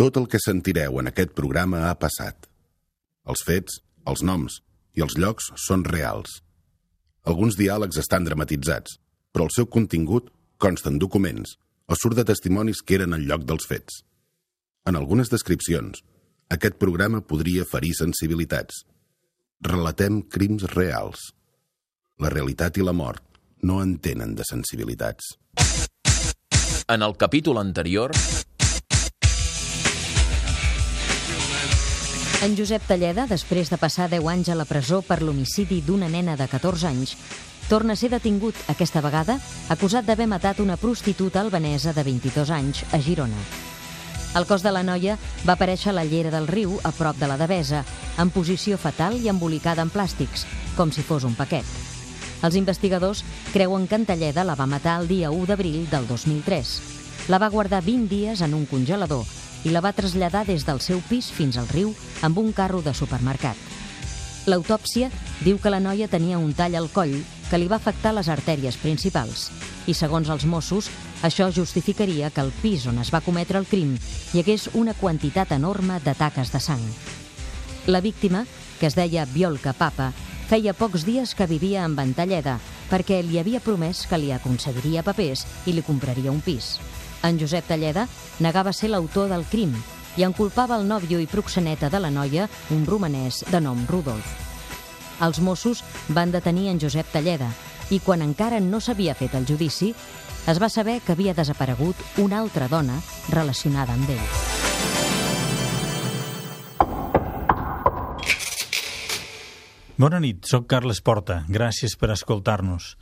Tot el que sentireu en aquest programa ha passat. Els fets, els noms i els llocs són reals. Alguns diàlegs estan dramatitzats, però el seu contingut consta en documents o surt de testimonis que eren al lloc dels fets. En algunes descripcions, aquest programa podria ferir sensibilitats. Relatem crims reals. La realitat i la mort no en tenen de sensibilitats. En el capítol anterior... En Josep Talleda, després de passar 10 anys a la presó per l'homicidi d'una nena de 14 anys, torna a ser detingut, aquesta vegada, acusat d'haver matat una prostituta albanesa de 22 anys a Girona. El cos de la noia va aparèixer a la llera del riu, a prop de la Devesa, en posició fatal i embolicada en plàstics, com si fos un paquet. Els investigadors creuen que en Talleda la va matar el dia 1 d'abril del 2003. La va guardar 20 dies en un congelador i la va traslladar des del seu pis fins al riu amb un carro de supermercat. L'autòpsia diu que la noia tenia un tall al coll que li va afectar les artèries principals i, segons els Mossos, això justificaria que al pis on es va cometre el crim hi hagués una quantitat enorme de taques de sang. La víctima, que es deia Biolca Papa, feia pocs dies que vivia en Ventalleda perquè li havia promès que li aconseguiria papers i li compraria un pis. En Josep Talleda negava ser l'autor del crim i en culpava el nòvio i proxeneta de la noia, un romanès de nom Rudolf. Els Mossos van detenir en Josep Talleda i quan encara no s'havia fet el judici, es va saber que havia desaparegut una altra dona relacionada amb ell. Bona nit, sóc Carles Porta. Gràcies per escoltar-nos.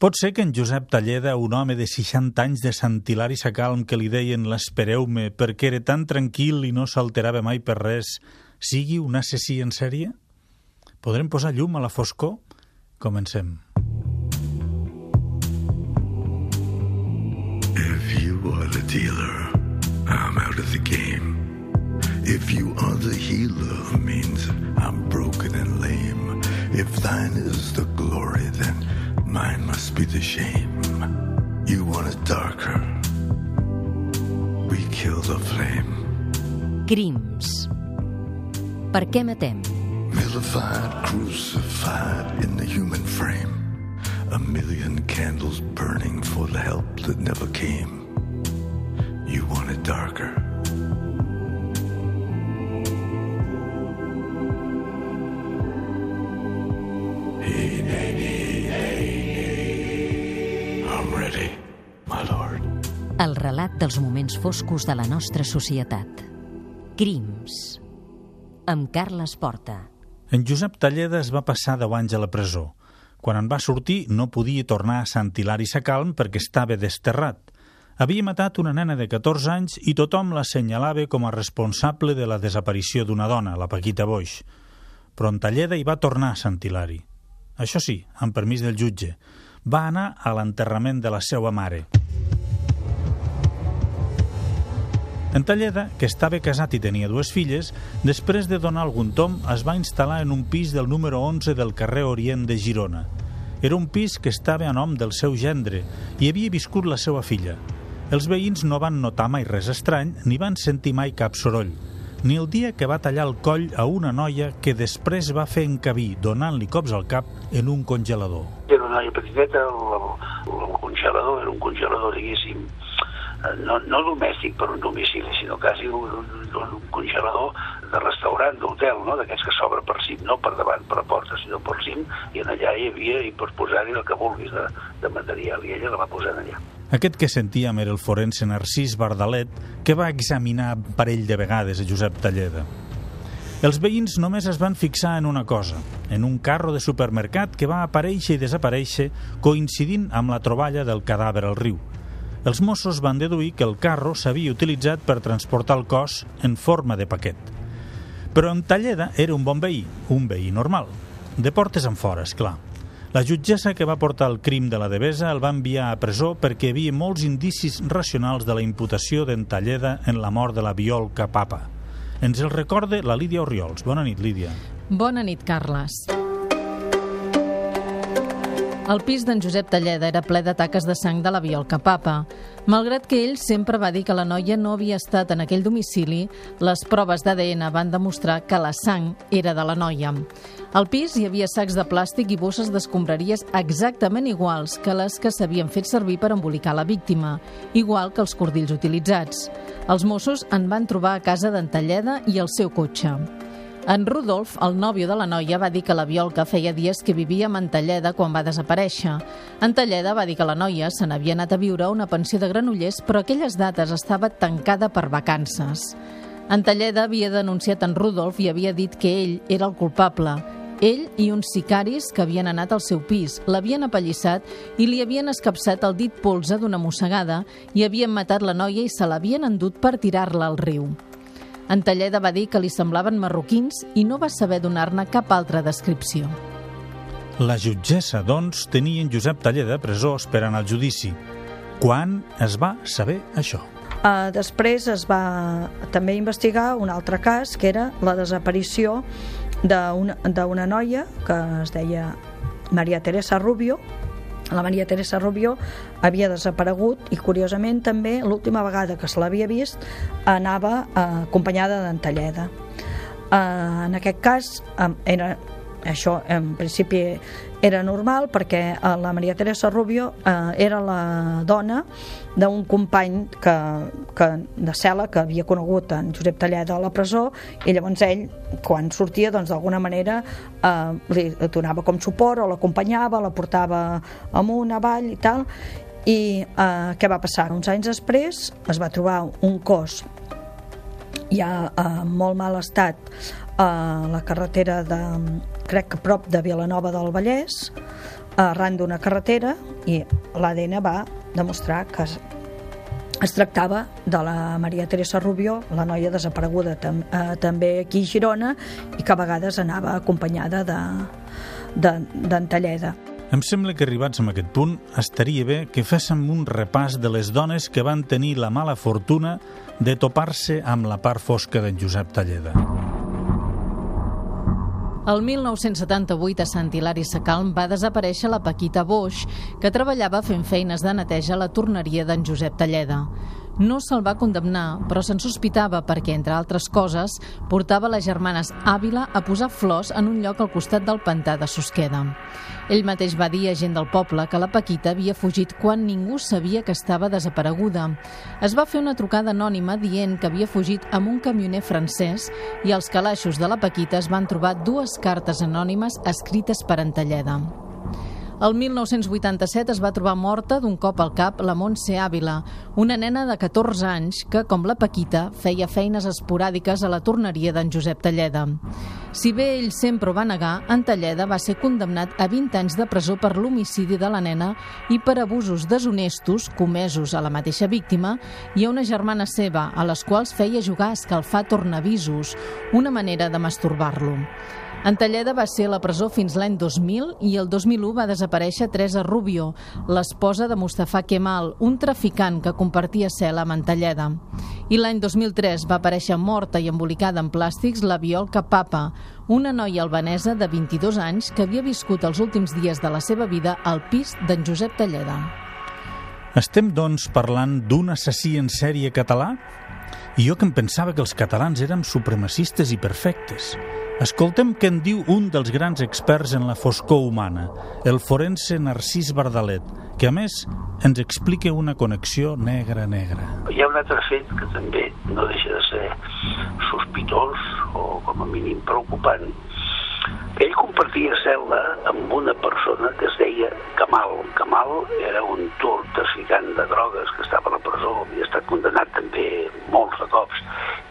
Pot ser que en Josep Talleda, un home de 60 anys de Sant Hilari Sacalm que li deien l'espereu-me perquè era tan tranquil i no s'alterava mai per res, sigui un assassí en sèrie? Podrem posar llum a la foscor? Comencem. If you are the dealer, I'm out of the game. If you are the healer, means I'm broken and lame. If thine is the glory, mine must be the shame. You want it darker. We kill the flame. Crims. Per què matem? Millified, crucified in the human frame. A million candles burning for the help that never came. You want it darker. Relat dels moments foscos de la nostra societat. Crims. Amb Carles Porta. En Josep Talleda es va passar 10 anys a la presó. Quan en va sortir no podia tornar a Sant Hilari Sacalm perquè estava desterrat. Havia matat una nena de 14 anys i tothom l'assenyalava com a responsable de la desaparició d'una dona, la Paquita Boix. Però en Talleda hi va tornar a Sant Hilari. Això sí, amb permís del jutge. Va anar a l'enterrament de la seva mare. En Talleda, que estava casat i tenia dues filles, després de donar algun tom, es va instal·lar en un pis del número 11 del carrer Orient de Girona. Era un pis que estava a nom del seu gendre i havia viscut la seva filla. Els veïns no van notar mai res estrany ni van sentir mai cap soroll, ni el dia que va tallar el coll a una noia que després va fer encabir donant-li cops al cap en un congelador. Era una noia petiteta, el, el, el congelador era un congelador, diguéssim, no, no domèstic per un domicili, sinó quasi un, un, un congelador de restaurant, d'hotel, no? d'aquests que s'obre per cim, no per davant, per la porta, sinó per cim, i en allà hi havia, i pots posar-hi el que vulguis de, de material, i ella la va posar allà. Aquest que sentíem era el forense Narcís Bardalet, que va examinar un parell de vegades a Josep Talleda. Els veïns només es van fixar en una cosa, en un carro de supermercat que va aparèixer i desaparèixer coincidint amb la troballa del cadàver al riu. Els Mossos van deduir que el carro s'havia utilitzat per transportar el cos en forma de paquet. Però en Talleda era un bon veí, un veí normal. De portes en fora, és clar. La jutgessa que va portar el crim de la Devesa el va enviar a presó perquè hi havia molts indicis racionals de la imputació d'en Talleda en la mort de la Biolca Papa. Ens el recorde la Lídia Oriols. Bona nit, Lídia. Bona nit, Carles. El pis d'en Josep Talleda era ple de taques de sang de la Biolca Papa. Malgrat que ell sempre va dir que la noia no havia estat en aquell domicili, les proves d'ADN van demostrar que la sang era de la noia. Al pis hi havia sacs de plàstic i bosses d'escombraries exactament iguals que les que s'havien fet servir per embolicar la víctima, igual que els cordills utilitzats. Els Mossos en van trobar a casa d'en Talleda i el seu cotxe. En Rudolf, el nòvio de la noia, va dir que la Biolca feia dies que vivia a Mantelleda quan va desaparèixer. En Talleda va dir que la noia se n'havia anat a viure a una pensió de Granollers, però aquelles dates estava tancada per vacances. En Talleda havia denunciat en Rudolf i havia dit que ell era el culpable. Ell i uns sicaris que havien anat al seu pis, l'havien apallissat i li havien escapçat el dit polze d'una mossegada i havien matat la noia i se l'havien endut per tirar-la al riu. En Talleda va dir que li semblaven marroquins i no va saber donar-ne cap altra descripció. La jutgessa, doncs, tenia en Josep Talleda a presó esperant el judici. Quan es va saber això? Uh, després es va també investigar un altre cas, que era la desaparició d'una noia que es deia Maria Teresa Rubio, la Maria Teresa Rubio havia desaparegut i curiosament també l'última vegada que se l'havia vist anava eh, acompanyada d'en Talleda. Eh, en aquest cas eh, era això en principi era normal perquè eh, la Maria Teresa Rubio eh, era la dona d'un company que, que de cel·la que havia conegut en Josep Talleda a la presó i llavors ell quan sortia doncs d'alguna manera eh, li donava com suport o l'acompanyava, la portava amunt, avall i tal i eh, què va passar? Uns anys després es va trobar un cos ja en molt mal estat a la carretera de, crec que prop de Vilanova del Vallès, arran d'una carretera i l'ADN va demostrar que es, es tractava de la Maria Teresa Rubio, la noia desapareguda tam, eh, també aquí a Girona i que a vegades anava acompanyada d'en de, de, Talleda. Em sembla que arribats a aquest punt estaria bé que féssim un repàs de les dones que van tenir la mala fortuna de topar-se amb la part fosca d'en Josep Talleda. El 1978 a Sant Hilari Sacalm va desaparèixer la Paquita Boix, que treballava fent feines de neteja a la torneria d'en Josep Talleda. No se'l va condemnar, però se'n sospitava perquè, entre altres coses, portava les germanes Àvila a posar flors en un lloc al costat del pantà de Susqueda. Ell mateix va dir a gent del poble que la Paquita havia fugit quan ningú sabia que estava desapareguda. Es va fer una trucada anònima dient que havia fugit amb un camioner francès i als calaixos de la Paquita es van trobar dues cartes anònimes escrites per Antalleda. El 1987 es va trobar morta d'un cop al cap la Montse Ávila, una nena de 14 anys que, com la Paquita, feia feines esporàdiques a la torneria d'en Josep Talleda. Si bé ell sempre ho va negar, en Talleda va ser condemnat a 20 anys de presó per l'homicidi de la nena i per abusos deshonestos comesos a la mateixa víctima i a una germana seva, a les quals feia jugar a escalfar tornavisos, una manera de masturbar-lo. En Talleda va ser a la presó fins l'any 2000 i el 2001 va desaparèixer Teresa Rubio, l'esposa de Mustafa Kemal, un traficant que compartia cel·la amb en Talleda. I l'any 2003 va aparèixer morta i embolicada en plàstics la Biolca Papa, una noia albanesa de 22 anys que havia viscut els últims dies de la seva vida al pis d'en Josep Talleda. Estem, doncs, parlant d'un assassí en sèrie català? I jo que em pensava que els catalans érem supremacistes i perfectes. Escoltem què en diu un dels grans experts en la foscor humana, el forense Narcís Bardalet, que a més ens explica una connexió negra-negra. Hi ha un altre fet que també no deixa de ser sospitós o com a mínim preocupant, ell compartia cel·la amb una persona que es deia Kamal. Kamal era un turc traficant de drogues que estava a la presó, havia estat condemnat també molts de cops,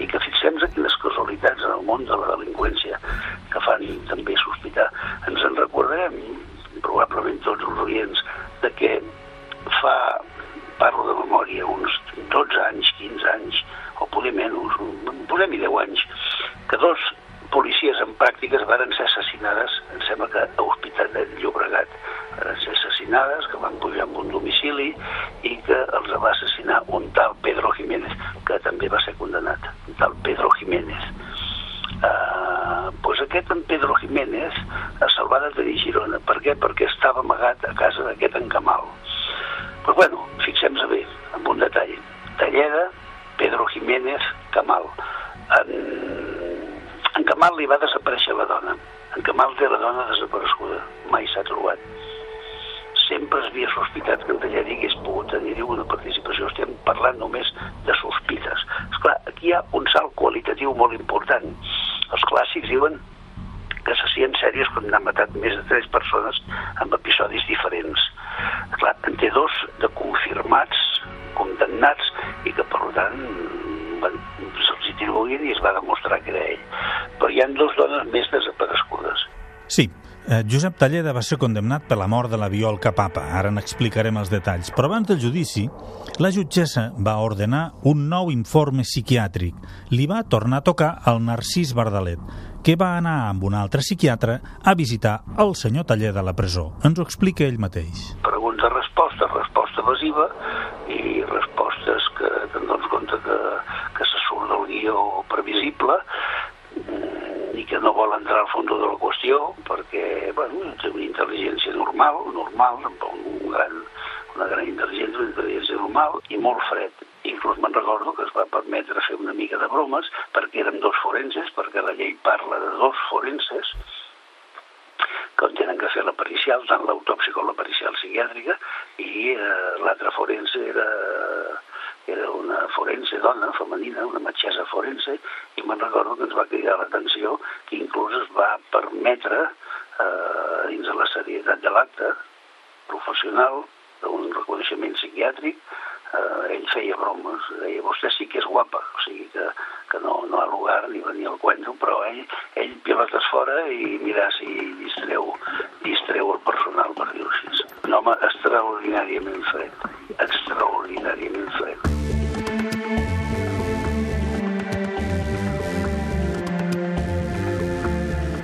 i que fixem-nos a quines casualitats en el món de la delinqüència que fan també sospitar. Ens en recordarem, probablement tots els oients, de que fa, parlo de memòria, uns 12 anys, 15 anys, o poder menys, podem-hi 10 anys, que dos policies en pràctiques varen ser assassinades, em sembla que a Hospital de Llobregat varen ser assassinades, que van pujar en un domicili i que els va assassinar un tal Pedro Jiménez, que també va ser condemnat, un tal Pedro Jiménez. Uh, pues aquest en Pedro Jiménez se'l va detenir a Girona. Per què? Perquè estava amagat a casa d'aquest encamal. Dona desapareguda, mai s'ha trobat sempre es havia sospitat que el Talleda hagués pogut tenir una participació. Estem parlant només de sospites. Esclar, aquí hi ha un salt qualitatiu molt important. Els clàssics diuen que s'hacien sèries quan han matat més de tres persones amb episodis diferents. Clar, en té dos de confirmats, condemnats, i que per tant se'ls atribuïen i es va demostrar que era ell. Però hi han dues dones més desaparegudes. Sí, eh, Josep Talleda va ser condemnat per la mort de la Violca Papa. Ara n'explicarem els detalls. Però abans del judici, la jutgessa va ordenar un nou informe psiquiàtric. Li va tornar a tocar al Narcís Bardalet, que va anar amb un altre psiquiatre a visitar el senyor Talleda a la presó. Ens ho explica ell mateix. Pregunta-resposta, resposta evasiva i respostes que, que dones compte que, que se surt del guió previsible que no vol entrar al fons de la qüestió perquè bueno, té una intel·ligència normal, normal, amb un gran, una gran intel·ligència, una intel·ligència normal i molt fred. Inclús me'n recordo que es va permetre fer una mica de bromes perquè érem dos forenses, perquè la llei parla de dos forenses que tenen que fer la pericial, tant l'autòpsia com la pericial psiquiàtrica, i eh, l'altre forense era, era una forense dona, femenina, una metgessa forense, i me'n recordo que ens va cridar l'atenció va permetre, eh, dins de la serietat de l'acte professional, d'un reconeixement psiquiàtric, eh, ell feia bromes, deia, vostè sí que és guapa, o sigui que, que no, no ha lugar ni venir al cuento, però ell, ell pilotes fora i mirar si distreu, distreu el personal, per dir-ho així. Un home extraordinàriament fred, extraordinàriament fred.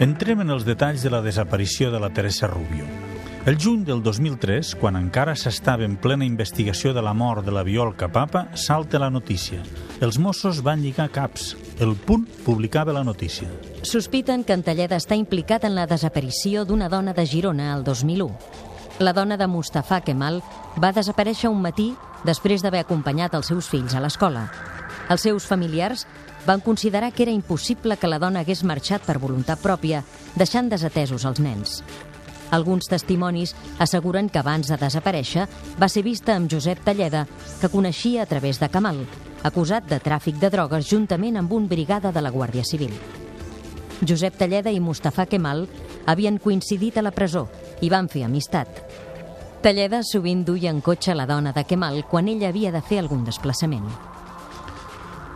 Entrem en els detalls de la desaparició de la Teresa Rubio. El juny del 2003, quan encara s'estava en plena investigació de la mort de la Violca Papa, salta la notícia. Els Mossos van lligar caps. El Punt publicava la notícia. Sospiten que en Talleda està implicat en la desaparició d'una dona de Girona el 2001. La dona de Mustafa Kemal va desaparèixer un matí després d'haver acompanyat els seus fills a l'escola. Els seus familiars van considerar que era impossible que la dona hagués marxat per voluntat pròpia, deixant desatesos els nens. Alguns testimonis asseguren que abans de desaparèixer va ser vista amb Josep Talleda, que coneixia a través de Camal, acusat de tràfic de drogues juntament amb un brigada de la Guàrdia Civil. Josep Talleda i Mustafa Kemal havien coincidit a la presó i van fer amistat. Talleda sovint duia en cotxe la dona de Kemal quan ella havia de fer algun desplaçament.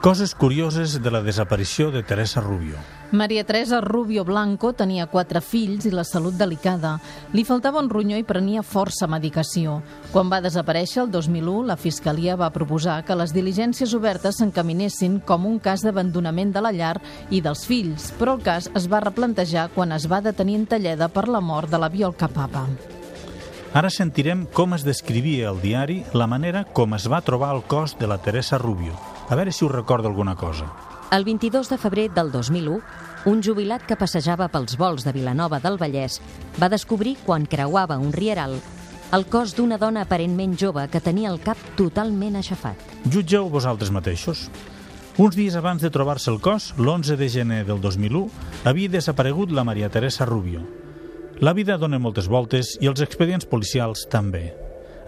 Coses curioses de la desaparició de Teresa Rubio. Maria Teresa Rubio Blanco tenia quatre fills i la salut delicada. Li faltava un ronyó i prenia força medicació. Quan va desaparèixer el 2001, la Fiscalia va proposar que les diligències obertes s'encaminessin com un cas d'abandonament de la llar i dels fills, però el cas es va replantejar quan es va detenir en Talleda per la mort de la Violca Papa. Ara sentirem com es descrivia al diari la manera com es va trobar el cos de la Teresa Rubio. A veure si us recorda alguna cosa. El 22 de febrer del 2001, un jubilat que passejava pels vols de Vilanova del Vallès va descobrir, quan creuava un rieral, el cos d'una dona aparentment jove que tenia el cap totalment aixafat. Jutgeu vosaltres mateixos. Uns dies abans de trobar-se el cos, l'11 de gener del 2001, havia desaparegut la Maria Teresa Rubio. La vida dona moltes voltes i els expedients policials també.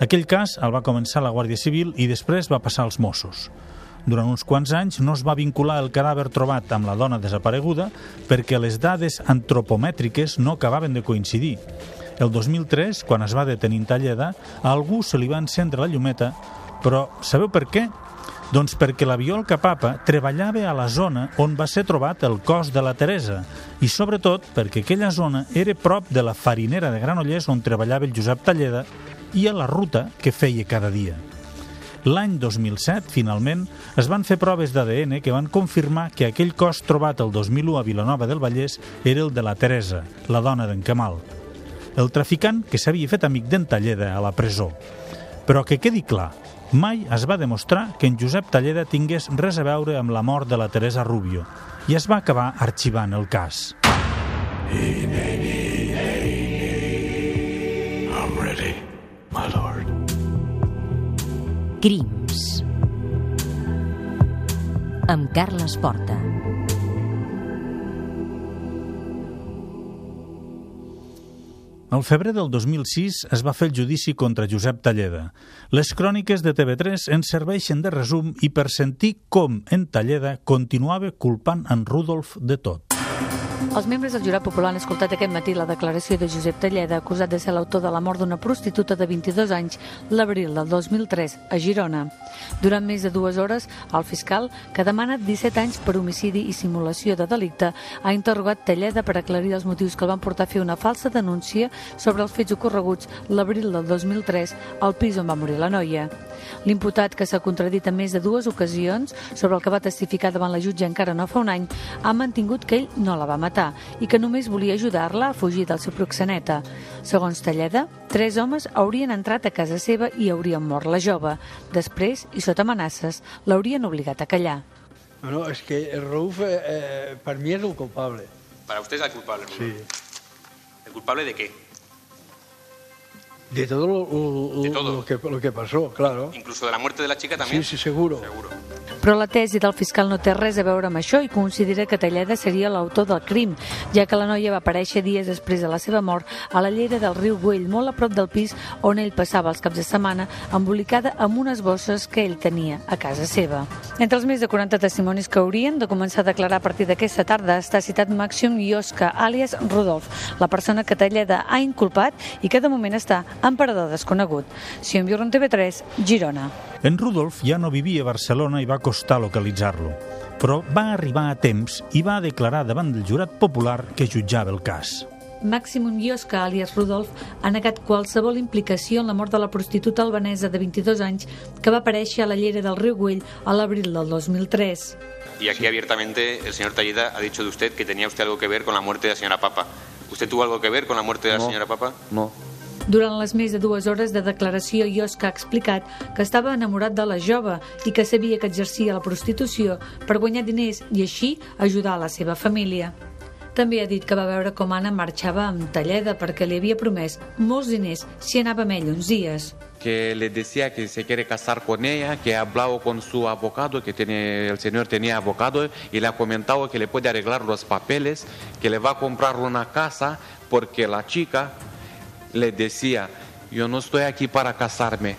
Aquell cas el va començar la Guàrdia Civil i després va passar als Mossos. Durant uns quants anys no es va vincular el cadàver trobat amb la dona desapareguda perquè les dades antropomètriques no acabaven de coincidir. El 2003, quan es va detenir en Talleda, a algú se li va encendre la llumeta, però sabeu per què? Doncs perquè la Violca Papa treballava a la zona on va ser trobat el cos de la Teresa i sobretot perquè aquella zona era prop de la farinera de Granollers on treballava el Josep Talleda i a la ruta que feia cada dia. L'any 2007, finalment, es van fer proves d'ADN que van confirmar que aquell cos trobat el 2001 a Vilanova del Vallès era el de la Teresa, la dona d'en Camal. El traficant que s'havia fet amic d'en Talleda a la presó. Però que quedi clar, mai es va demostrar que en Josep Talleda tingués res a veure amb la mort de la Teresa Rubio i es va acabar arxivant el cas. Hey, Crims. Amb Carles Porta. Al febrer del 2006 es va fer el judici contra Josep Talleda. Les cròniques de TV3 ens serveixen de resum i per sentir com en Talleda continuava culpant en Rudolf de tot. Els membres del jurat popular han escoltat aquest matí la declaració de Josep Talleda, acusat de ser l'autor de la mort d'una prostituta de 22 anys l'abril del 2003 a Girona. Durant més de dues hores, el fiscal, que demana 17 anys per homicidi i simulació de delicte, ha interrogat Talleda per aclarir els motius que el van portar a fer una falsa denúncia sobre els fets ocorreguts l'abril del 2003 al pis on va morir la noia. L'imputat, que s'ha contradit en més de dues ocasions sobre el que va testificar davant la jutge encara no fa un any, ha mantingut que ell no la va matar i que només volia ajudar-la a fugir del seu proxeneta. Segons Talleda, tres homes haurien entrat a casa seva i haurien mort la jove. Després, i sota amenaces, l'haurien obligat a callar. No, no, es que el Raúl eh, eh, para mí es el culpable. Para usted es el culpable. Sí. ¿El culpable de qué? De todo lo, lo- De todo. lo que, lo que pasó, claro. Incluso de la muerte de la chica también. Sí, sí, seguro. Seguro. Però la tesi del fiscal no té res a veure amb això i considera que Talleda seria l'autor del crim, ja que la noia va aparèixer dies després de la seva mort a la llera del riu Güell, molt a prop del pis on ell passava els caps de setmana, embolicada amb unes bosses que ell tenia a casa seva. Entre els més de 40 testimonis que haurien de començar a declarar a partir d'aquesta tarda està citat Màxim Ioska, àlies Rudolf, la persona que Talleda ha inculpat i que de moment està en parador desconegut. Sion Biurron TV3, Girona. En Rudolf ja no vivia a Barcelona i va costar localitzar-lo, però va arribar a temps i va declarar davant del jurat popular que jutjava el cas. Maximum Ioska, alias Rudolf, ha negat qualsevol implicació en la mort de la prostituta albanesa de 22 anys que va aparèixer a la llera del riu Güell a l'abril del 2003. Y aquí abiertamente el señor Talleda ha dicho de usted que tenía usted algo que ver con la muerte de la señora Papa. ¿Usted tuvo algo que ver con la muerte de la señora Papa? No. Durant les més de dues hores de declaració, Ioska ha explicat que estava enamorat de la jove i que sabia que exercia la prostitució per guanyar diners i així ajudar a la seva família. També ha dit que va veure com Anna marxava amb Talleda perquè li havia promès molts diners si anava amb ell uns dies. Que le decía que se quiere casar con ella, que ha hablado con su abogado, que tiene, el señor tenía abogado y le ha comentado que le puede arreglar los papeles, que le va a comprar una casa porque la chica le decía, yo no estoy aquí para casarme,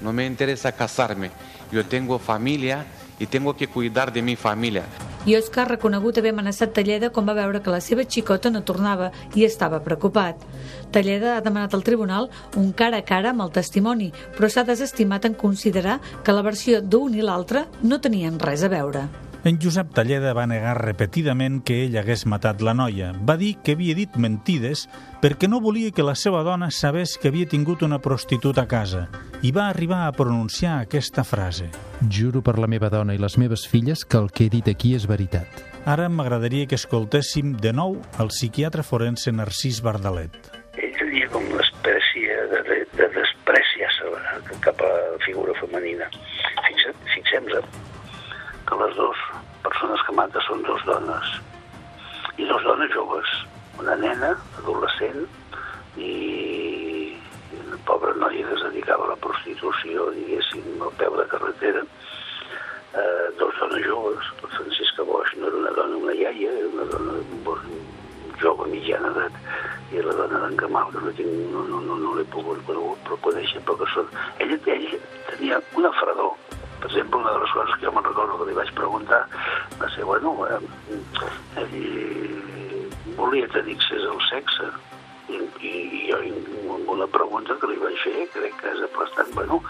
no me interesa casarme, yo tengo familia y tengo que cuidar de mi familia. Ioska ha reconegut haver amenaçat Talleda quan va veure que la seva xicota no tornava i estava preocupat. Talleda ha demanat al tribunal un cara a cara amb el testimoni, però s'ha desestimat en considerar que la versió d'un i l'altre no tenien res a veure. En Josep Talleda va negar repetidament que ell hagués matat la noia. Va dir que havia dit mentides perquè no volia que la seva dona sabés que havia tingut una prostituta a casa i va arribar a pronunciar aquesta frase. Juro per la meva dona i les meves filles que el que he dit aquí és veritat. Ara m'agradaria que escoltéssim de nou el psiquiatre forense Narcís Bardalet. ell tenia com una espècie de, de, de despreci cap a la figura femenina. Fixem-nos que les dues persones que mata són dues dones. I dues dones joves. Una nena, adolescent, i una pobra noia que es dedicava a la prostitució, diguéssim, al peu de carretera. Eh, dos dones joves. La Francisca Bosch no era una dona, una iaia, era una dona jove mitjana edat i la dona d'en Camal, que no, tinc, no, no, no, no l'he pogut conèixer, però que són... Ella, ella tenia una fredor. Per exemple, una de les coses que jo me'n recordo que li vaig preguntar va ser, bueno, eh, ell volia tenir accés al sexe i, i, i jo una pregunta que li vaig fer, crec que és aplastant, bueno,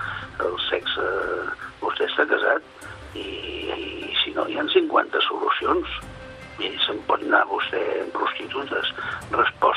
el sexe, vostè està casat i, i si no hi ha 50 solucions i se'n pot anar vostè en prostitutes. Resposta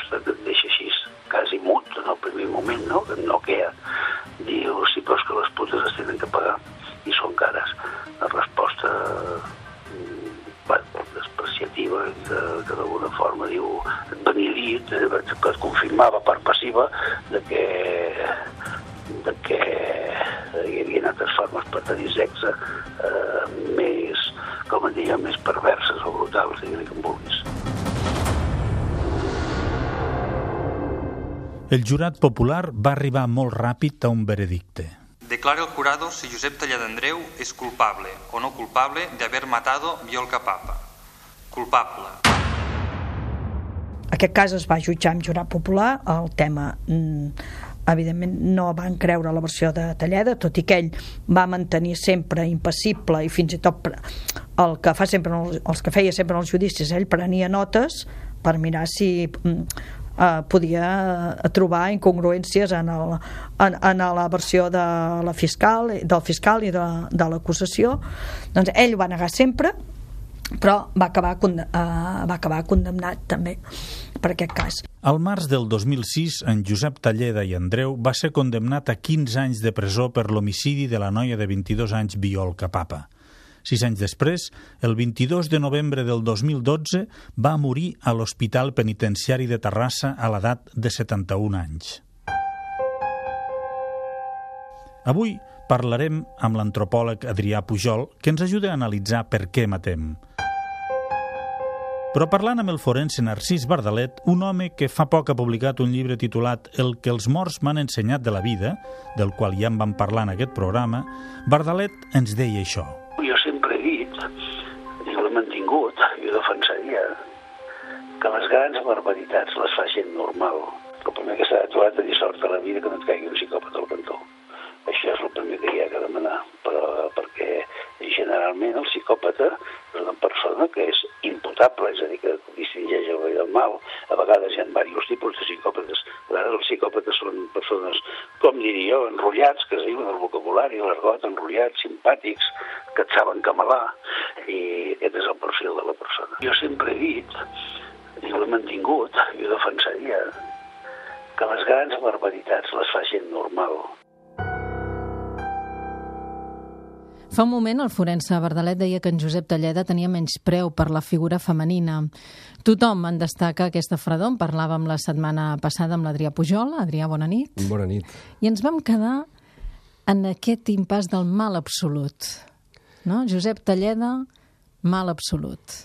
El jurat popular va arribar molt ràpid a un veredicte. declara el jurado si Josep Tallada Andreu es culpable o no culpable de haber matado Biolca Papa. Culpable. Aquest cas es va jutjar amb jurat popular, el tema mm, evidentment no van creure la versió de Talleda, tot i que ell va mantenir sempre impassible i fins i tot el que fa sempre els que feia sempre els judicis, ell prenia notes per mirar si mm, eh, podia trobar incongruències en, el, en, en la versió de la fiscal, del fiscal i de, de l'acusació doncs ell ho va negar sempre però va acabar, uh, va acabar condemnat també per aquest cas. Al març del 2006, en Josep Talleda i Andreu va ser condemnat a 15 anys de presó per l'homicidi de la noia de 22 anys Biolca Papa. Sis anys després, el 22 de novembre del 2012, va morir a l'Hospital Penitenciari de Terrassa a l'edat de 71 anys. Avui parlarem amb l'antropòleg Adrià Pujol, que ens ajuda a analitzar per què matem. Però parlant amb el forense Narcís Bardalet, un home que fa poc ha publicat un llibre titulat El que els morts m'han ensenyat de la vida, del qual ja en vam parlar en aquest programa, Bardalet ens deia això. Que les grans barbaritats les fa gent normal. El primer que s'ha d'aturar de dir sort a la vida que no et caigui un psicòpata al cantó. Això és el primer que hi ha que demanar, però perquè generalment el psicòpata és una persona que és imputable, és a dir, que distingeix el bé del mal. A vegades hi ha diversos tipus de psicòpates. A vegades els psicòpates són persones, com diria jo, enrotllats, que es diuen el vocabulari, l'argot, enrotllats, simpàtics, que et saben camalar, i aquest és el perfil de la persona. Jo sempre he dit, i ho he mantingut, i ho defensaria, que les grans barbaritats les fa gent normal. Fa un moment el forense Bardalet deia que en Josep Talleda tenia menys preu per la figura femenina. Tothom en destaca aquesta fredor. En parlàvem la setmana passada amb l'Adrià Pujol. Adrià, bona nit. Bona nit. I ens vam quedar en aquest impàs del mal absolut. No? Josep Talleda, mal absolut.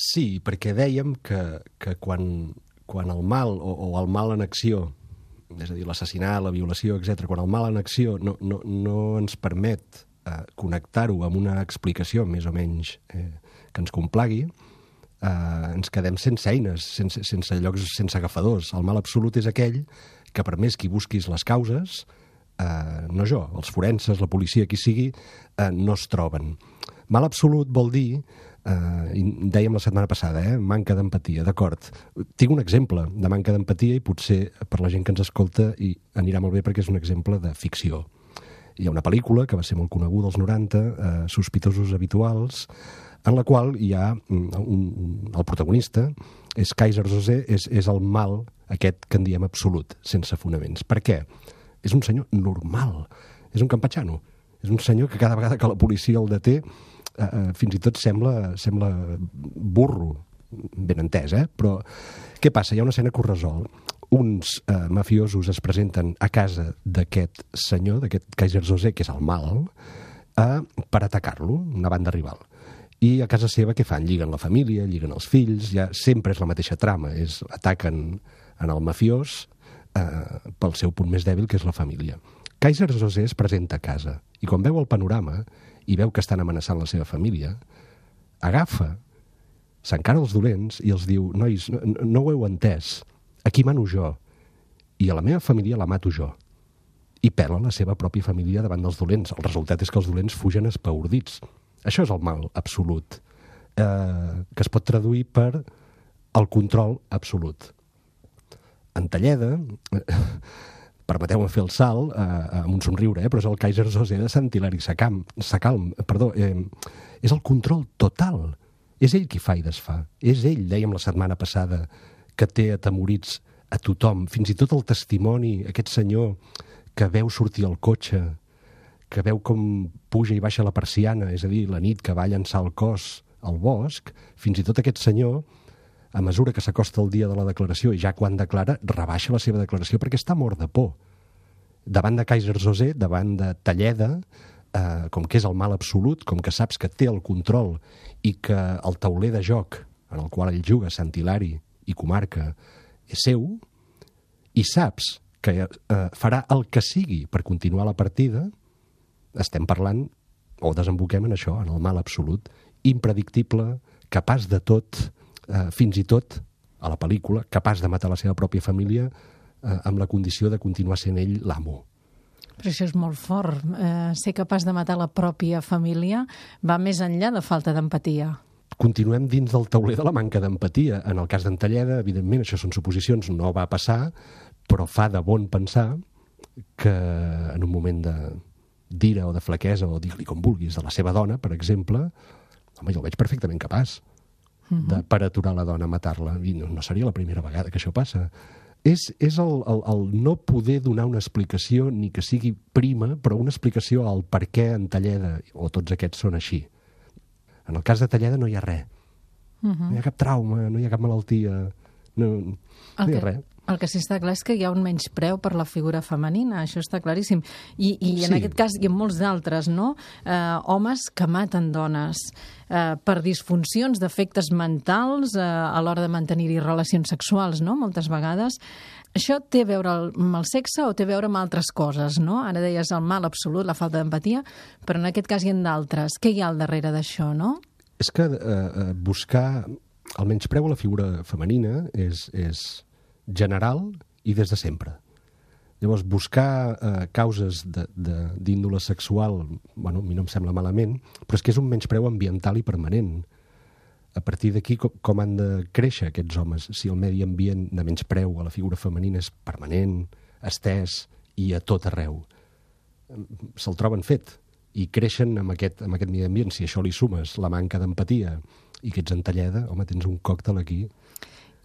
Sí, perquè dèiem que, que quan, quan el mal o, o el mal en acció és a dir, l'assassinat, la violació, etc. quan el mal en acció no, no, no ens permet eh, connectar-ho amb una explicació més o menys eh, que ens complagui, eh, ens quedem sense eines, sense, sense llocs, sense agafadors. El mal absolut és aquell que per més que busquis les causes, eh, no jo, els forenses, la policia, qui sigui, eh, no es troben. Mal absolut vol dir eh, dèiem la setmana passada, eh, manca d'empatia, d'acord. Tinc un exemple de manca d'empatia i potser per la gent que ens escolta i anirà molt bé perquè és un exemple de ficció hi ha una pel·lícula que va ser molt coneguda als 90, eh, Sospitosos habituals, en la qual hi ha un, un, el protagonista, és Kaiser José, és, és el mal aquest que en diem absolut, sense fonaments. Per què? És un senyor normal, és un campatxano, és un senyor que cada vegada que la policia el deté eh, eh, fins i tot sembla, sembla burro, ben entès, eh? Però què passa? Hi ha una escena que ho resol uns eh, mafiosos es presenten a casa d'aquest senyor, d'aquest Kaiser José, que és el mal, eh, per atacar-lo, una banda rival. I a casa seva què fan? Lliguen la família, lliguen els fills, ja sempre és la mateixa trama, és ataquen en el mafiós eh, pel seu punt més dèbil, que és la família. Kaiser José es presenta a casa i quan veu el panorama i veu que estan amenaçant la seva família, agafa, s'encara els dolents i els diu nois, no, no ho heu entès, Aquí mano jo, i a la meva família la mato jo. I pela la seva pròpia família davant dels dolents. El resultat és que els dolents fugen espaordits. Això és el mal absolut, eh, que es pot traduir per el control absolut. En Talleda, permeteu-me fer el salt eh, amb un somriure, eh, però és el Kaiser José de Sant Hilari Sacam, Sacalm, perdó, eh, és el control total. És ell qui fa i desfà. És ell, dèiem la setmana passada, que té atemorits a tothom, fins i tot el testimoni, aquest senyor que veu sortir el cotxe, que veu com puja i baixa la persiana, és a dir, la nit que va llançar el cos al bosc, fins i tot aquest senyor, a mesura que s'acosta el dia de la declaració i ja quan declara, rebaixa la seva declaració perquè està mort de por. Davant de Kaiser José, davant de Talleda, eh, com que és el mal absolut, com que saps que té el control i que el tauler de joc en el qual ell juga, Sant Hilari, i comarca és seu i saps que eh, farà el que sigui per continuar la partida, estem parlant o desemboquem en això, en el mal absolut, impredictible, capaç de tot, eh, fins i tot a la pel·lícula, capaç de matar la seva pròpia família eh, amb la condició de continuar sent ell l'amo. Però això és molt fort. Eh, ser capaç de matar la pròpia família va més enllà de falta d'empatia. Continuem dins del tauler de la manca d'empatia. En el cas d'en Talleda, evidentment, això són suposicions, no va passar, però fa de bon pensar que en un moment de d'ira o de flaquesa, o dir-li com vulguis, de la seva dona, per exemple, home, jo el veig perfectament capaç de, per aturar la dona, matar-la. I no, no seria la primera vegada que això passa. És, és el, el, el no poder donar una explicació, ni que sigui prima, però una explicació al per què en Talleda, o tots aquests són així. En el cas de Talleda no hi ha res. Uh -huh. No hi ha cap trauma, no hi ha cap malaltia, no, no hi ha res. El que sí està clar és que hi ha un menyspreu per la figura femenina, això està claríssim. I, i en Sí. aquest cas i en molts d'altres, no? Eh, homes que maten dones eh, per disfuncions, defectes mentals eh, a l'hora de mantenir-hi relacions sexuals, no? Moltes vegades. Això té a veure amb el sexe o té a veure amb altres coses, no? Ara deies el mal absolut, la falta d'empatia, però en aquest cas hi ha d'altres. Què hi ha al darrere d'això, no? És que eh, eh, buscar el menyspreu a la figura femenina és, és general i des de sempre. Llavors, buscar eh, causes d'índole sexual, bueno, a mi no em sembla malament, però és que és un menyspreu ambiental i permanent. A partir d'aquí, com, com han de créixer aquests homes? Si el medi ambient de menyspreu a la figura femenina és permanent, estès i a tot arreu. Se'l troben fet i creixen amb aquest, amb aquest medi ambient. Si això li sumes la manca d'empatia i que ets en talleda, home, tens un còctel aquí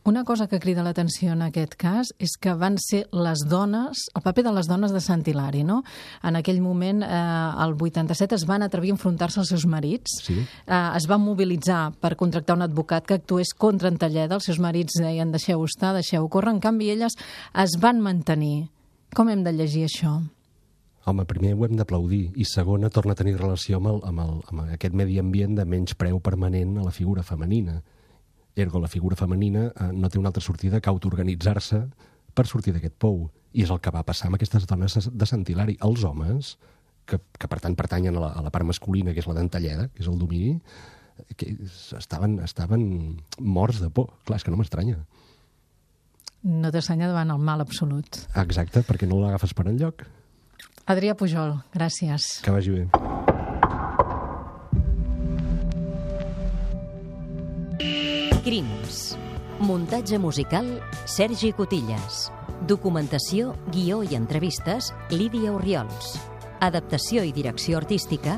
Una cosa que crida l'atenció en aquest cas és que van ser les dones, el paper de les dones de Sant Hilari, no? En aquell moment, eh, el 87, es van atrevir a enfrontar-se als seus marits, Sí. eh, es van mobilitzar per contractar un advocat que actués contra en Talleda, els seus marits deien deixeu estar, deixeu córrer, en canvi elles es van mantenir. Com hem de llegir això? Home, primer ho hem d'aplaudir i segona torna a tenir relació amb, el, amb, el, amb aquest medi ambient de menys preu permanent a la figura femenina. Ergo, la figura femenina eh, no té una altra sortida que autoorganitzar-se per sortir d'aquest pou. I és el que va passar amb aquestes dones de Sant Hilari. Els homes, que, que per tant pertanyen a la, a la part masculina, que és la d'entalleda, que és el domini, que estaven, estaven morts de por. Clar, és que no m'estranya. No t'assanya davant el mal absolut. Exacte, perquè no l'agafes per enlloc. Adrià Pujol, gràcies. Que vagi bé. Crims. Muntatge musical, Sergi Cotillas. Documentació, guió i entrevistes, Lídia Oriols. Adaptació i direcció artística,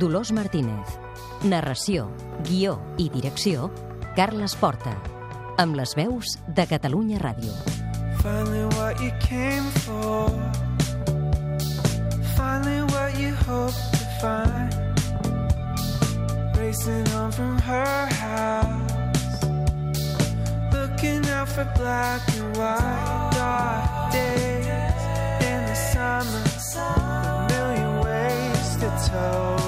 Dolors Martínez. Narració, guió i direcció, Carles Porta. Amb les veus de Catalunya Ràdio. Finally, what you came for. Finally, what you hoped to find. Racing home from her house. Looking out for black and white. Dark days in the summer. A million ways to tell.